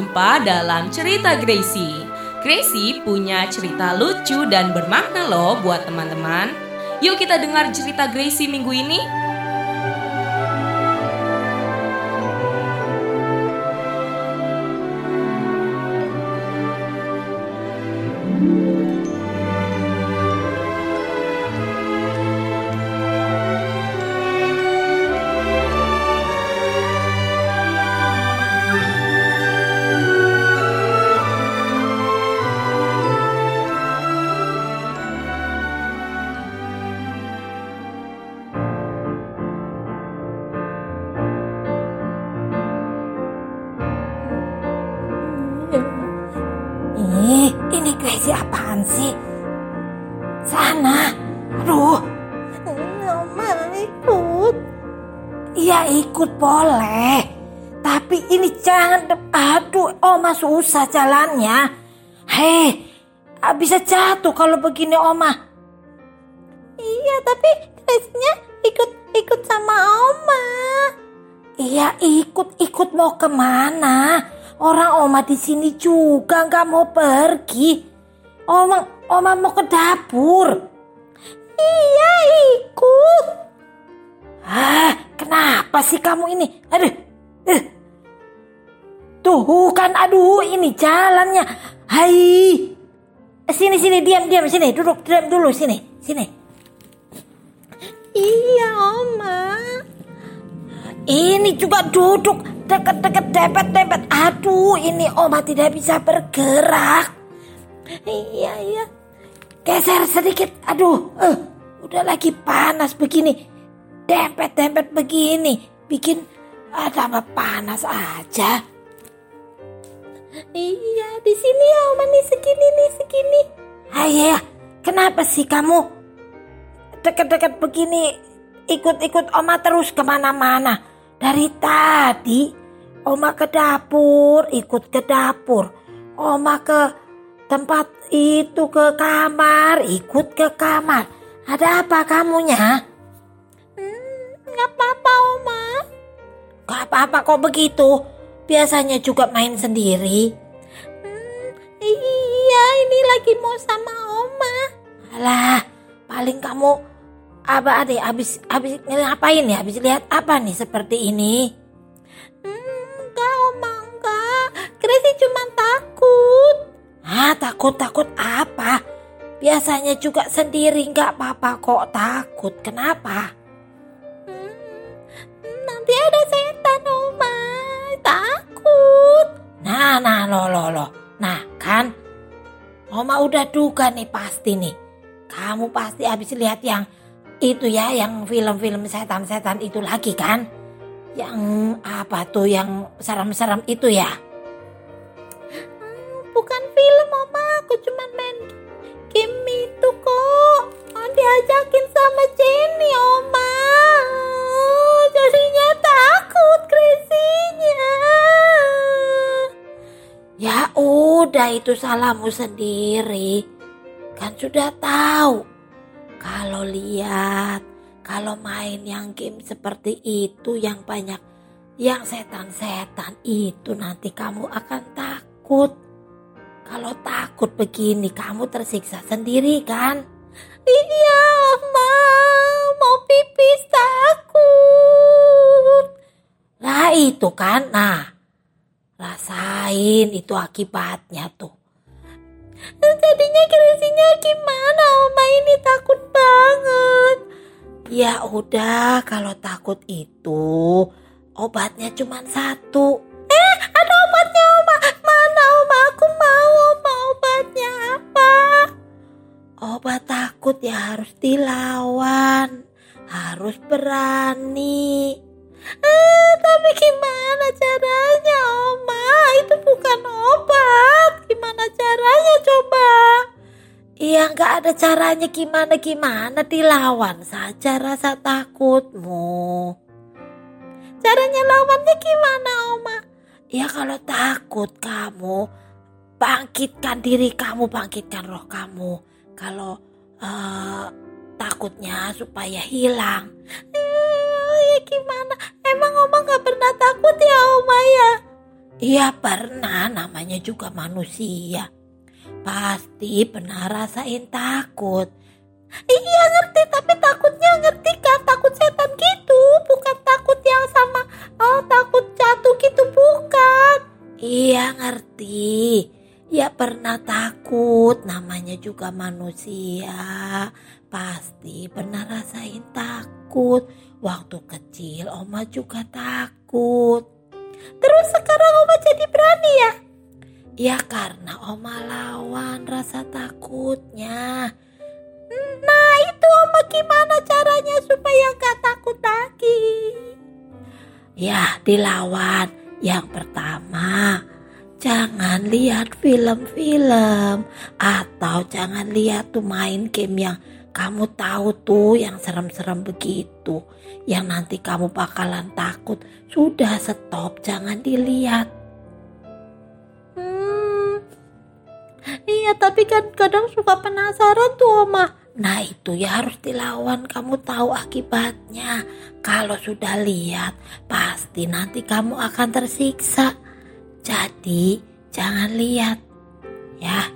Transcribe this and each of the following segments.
berjumpa dalam cerita Gracie. Gracie punya cerita lucu dan bermakna loh buat teman-teman. Yuk kita dengar cerita Gracie minggu ini. Iya ikut boleh. Tapi ini jangan de- Aduh, Oma susah jalannya. Hei, bisa jatuh kalau begini Oma. Iya, tapi Grace-nya ikut ikut sama Oma. Iya ikut-ikut mau ke mana? Orang Oma di sini juga nggak mau pergi. Oma, Oma mau ke dapur. Iya, ikut. Ah, kenapa sih kamu ini? Aduh, eh. Tuh kan, aduh ini jalannya. Hai, sini sini diam diam sini duduk diam dulu sini sini. Iya, Oma. Ini juga duduk deket-deket depet-depet. Aduh, ini Oma tidak bisa bergerak. Iya, iya. Geser sedikit. Aduh, eh, udah lagi panas begini. Dempet-dempet begini. Bikin ah, tambah panas aja. Iya, di sini ya Oma nih segini nih segini. Ayah, kenapa sih kamu deket-deket begini ikut-ikut Oma terus ke mana-mana? Dari tadi Oma ke dapur, ikut ke dapur. Oma ke tempat itu ke kamar, ikut ke kamar. Ada apa kamunya? Nggak apa-apa, Oma. Gak apa-apa kok begitu. Biasanya juga main sendiri. Hmm, iya, ini lagi mau sama Oma. Alah, paling kamu apa ada habis habis ngapain ya? Habis lihat apa nih seperti ini? Hmm, enggak, Oma, enggak. Gracie cuma takut. Ah, takut-takut apa? Biasanya juga sendiri nggak apa-apa kok takut. Kenapa? Nanti ada setan, Oma. Takut. Nah, nah, lo, lo, lo. Nah, kan? Oma udah duga nih pasti nih. Kamu pasti habis lihat yang itu ya, yang film-film setan-setan itu lagi kan? Yang apa tuh yang serem-serem itu ya? Hmm, bukan film, Oma. Aku cuma main game itu kok. Oh, diajakin sama Jenny, Oma. Udah itu salahmu sendiri. Kan sudah tahu. Kalau lihat, kalau main yang game seperti itu yang banyak yang setan-setan itu nanti kamu akan takut. Kalau takut begini kamu tersiksa sendiri kan? Iya, Oma. Mau pipis takut. Lah itu kan, nah rasain itu akibatnya tuh. Jadinya Gracie-nya gimana, Oma? Ini takut banget. Ya udah kalau takut itu obatnya cuma satu. Eh, ada obatnya, Oma. Mana, Oma? Aku mau, Oma. Obatnya apa? Obat takut ya harus dilawan, harus berani. Eh, tapi gimana Ada caranya gimana gimana dilawan saja rasa takutmu. Caranya lawannya gimana, Oma? Ya kalau takut kamu bangkitkan diri kamu, bangkitkan roh kamu. Kalau eh, takutnya supaya hilang. Eh, ya gimana? Emang Oma nggak pernah takut ya, Oma ya? Iya pernah, namanya juga manusia. Pasti pernah rasain takut. Iya ngerti, tapi takutnya ngerti kan takut setan gitu, bukan takut yang sama oh takut jatuh gitu bukan. Iya ngerti. Ya pernah takut, namanya juga manusia. Pasti pernah rasain takut. Waktu kecil Oma juga takut. Terus sekarang Oma jadi berani ya? Ya karena Oma lawan rasa takutnya. Nah itu Oma gimana caranya supaya gak takut lagi? Ya dilawan. Yang pertama, jangan lihat film-film atau jangan lihat tuh main game yang kamu tahu tuh yang serem-serem begitu. Yang nanti kamu bakalan takut. Sudah stop, jangan dilihat. Iya tapi kan kadang suka penasaran tuh Oma. Nah itu ya harus dilawan. Kamu tahu akibatnya. Kalau sudah lihat pasti nanti kamu akan tersiksa. Jadi jangan lihat. Ya.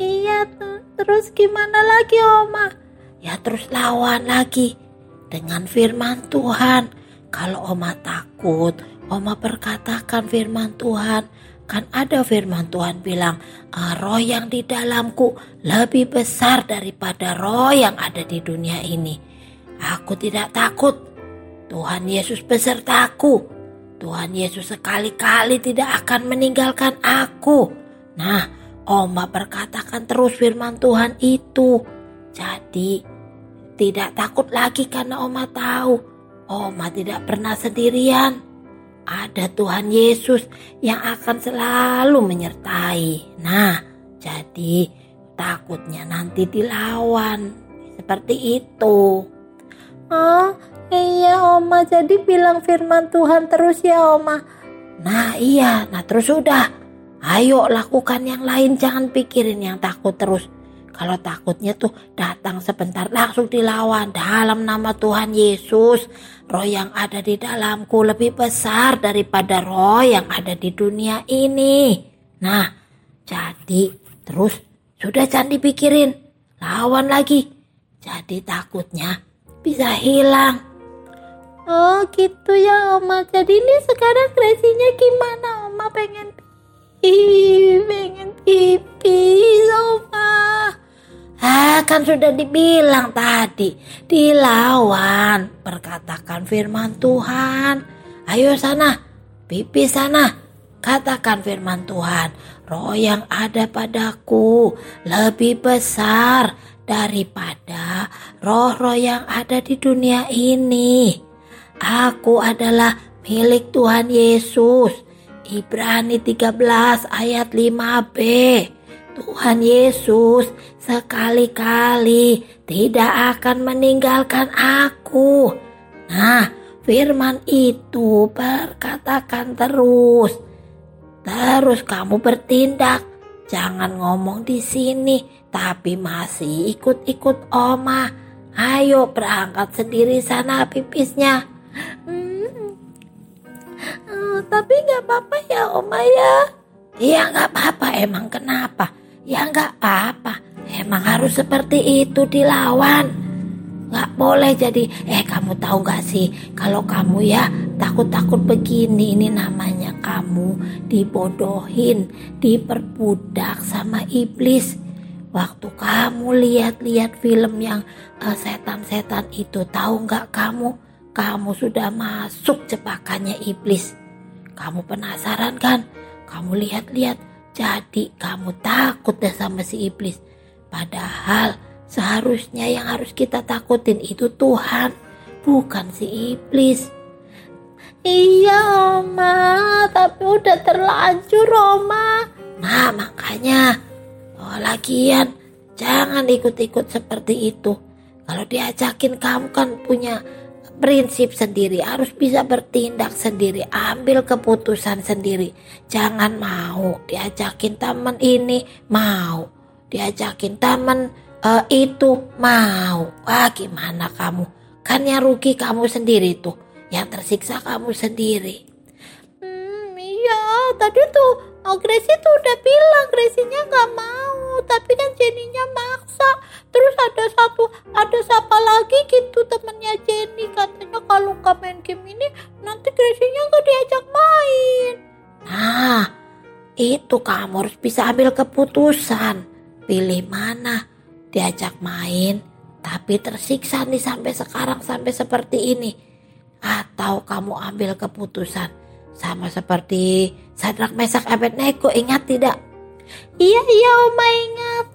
Iya terus gimana lagi Oma? Ya terus lawan lagi dengan firman Tuhan. Kalau Oma takut Oma perkatakan firman Tuhan Kan ada firman Tuhan bilang, "Ah, roh yang di dalamku lebih besar daripada roh yang ada di dunia ini. Aku tidak takut. Tuhan Yesus besertaku. Tuhan Yesus sekali-kali tidak akan meninggalkan aku. Nah, Oma perkatakan terus firman Tuhan itu. Jadi, tidak takut lagi karena Oma tahu Oma tidak pernah sendirian ada Tuhan Yesus yang akan selalu menyertai. Nah, jadi takutnya nanti dilawan. Seperti itu. Oh, iya Oma. Jadi bilang firman Tuhan terus ya Oma. Nah iya, nah terus udah. Ayo lakukan yang lain, jangan pikirin yang takut terus. Kalau takutnya tuh datang sebentar langsung dilawan dalam nama Tuhan Yesus. Roh yang ada di dalamku lebih besar daripada roh yang ada di dunia ini. Nah, jadi terus sudah jangan dipikirin. Lawan lagi. Jadi takutnya bisa hilang. Oh gitu ya Oma. Jadi ini sekarang kreasinya gimana Oma pengen pipis, pengen pipis Oma. Ah, kan sudah dibilang tadi, dilawan, perkatakan firman Tuhan. Ayo sana, pipi sana, katakan firman Tuhan. Roh yang ada padaku lebih besar daripada roh-roh yang ada di dunia ini. Aku adalah milik Tuhan Yesus. Ibrani 13 ayat 5b. Tuhan Yesus sekali-kali tidak akan meninggalkan aku. Nah, firman itu berkatakan terus. Terus kamu bertindak. Jangan ngomong di sini, tapi masih ikut-ikut Oma. Ayo berangkat sendiri sana pipisnya. Hmm. Uh, tapi nggak apa-apa ya Oma ya. Iya nggak apa-apa emang kenapa? Ya nggak apa-apa. Emang harus seperti itu dilawan. Nggak boleh jadi, eh kamu tahu nggak sih kalau kamu ya takut-takut begini ini namanya kamu dibodohin, diperbudak sama iblis. Waktu kamu lihat-lihat film yang uh, setan-setan itu tahu nggak kamu? Kamu sudah masuk jebakannya iblis. Kamu penasaran kan? Kamu lihat-lihat jadi kamu takut deh sama si iblis. Padahal seharusnya yang harus kita takutin itu Tuhan, bukan si iblis. Iya Oma, tapi udah terlanjur Oma. Nah makanya, oh lagian jangan ikut-ikut seperti itu. Kalau diajakin kamu kan punya prinsip sendiri, harus bisa bertindak sendiri, ambil keputusan sendiri. Jangan mau diajakin teman ini, mau diajakin teman uh, itu, mau. Wah, gimana kamu? Kan yang rugi kamu sendiri tuh, yang tersiksa kamu sendiri. Hmm, iya tadi tuh oh, Gracie tuh udah bilang Gracie-nya nggak mau, tapi kan Jenny-nya maksa. Terus ada satu, ada siapa lagi gitu temennya Jenny katanya kalau nggak main game ini nanti Gracie-nya nggak diajak main. Nah, itu kamu harus bisa ambil keputusan. Pilih mana diajak main, tapi tersiksa nih sampai sekarang sampai seperti ini. Atau kamu ambil keputusan sama seperti Sadrak Mesak Abednego ingat tidak? Iya iya Oma ingat.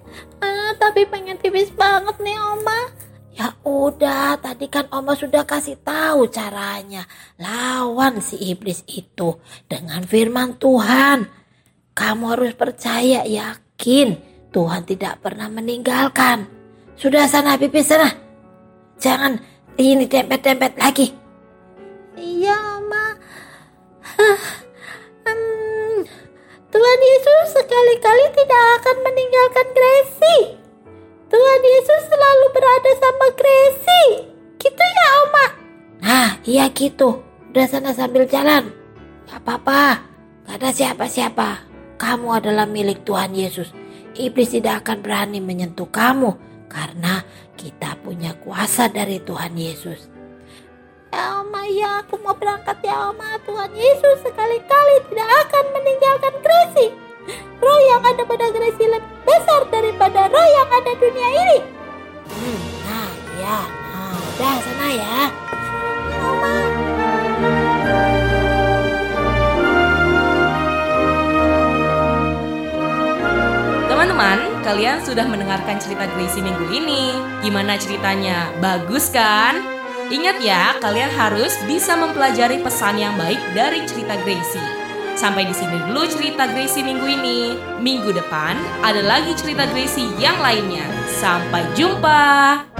Ah, tapi pengen pipis banget nih Oma. Ya udah, tadi kan Oma sudah kasih tahu caranya. Lawan si iblis itu dengan firman Tuhan. Kamu harus percaya, yakin Tuhan tidak pernah meninggalkan. Sudah sana pipis sana. Jangan ini tempet-tempet lagi. Iya Oma. Hmm, Tuhan Yesus sekali-kali tidak akan meninggalkan Gracie. Tuhan Yesus selalu berada sama Gracie. Gitu ya Oma. Nah, iya gitu. Udah sana sambil jalan. Gak apa-apa. Gak ada siapa-siapa. Kamu adalah milik Tuhan Yesus. Iblis tidak akan berani menyentuh kamu karena kita punya kuasa dari Tuhan Yesus. Ya Oma, ya aku mau berangkat ya Oma. Tuhan Yesus sekali-kali tidak akan meninggalkan Gracie. Roh yang ada pada Gracie lebih besar daripada roh yang ada dunia ini. Hmm, nah, iya. Nah, udah sana ya. Oma. Teman-teman, kalian sudah mendengarkan cerita Gracie minggu ini. Gimana ceritanya? Bagus kan? Ingat ya, kalian harus bisa mempelajari pesan yang baik dari cerita Gracie. Sampai di sini dulu cerita Gracie minggu ini. Minggu depan ada lagi cerita Gracie yang lainnya. Sampai jumpa.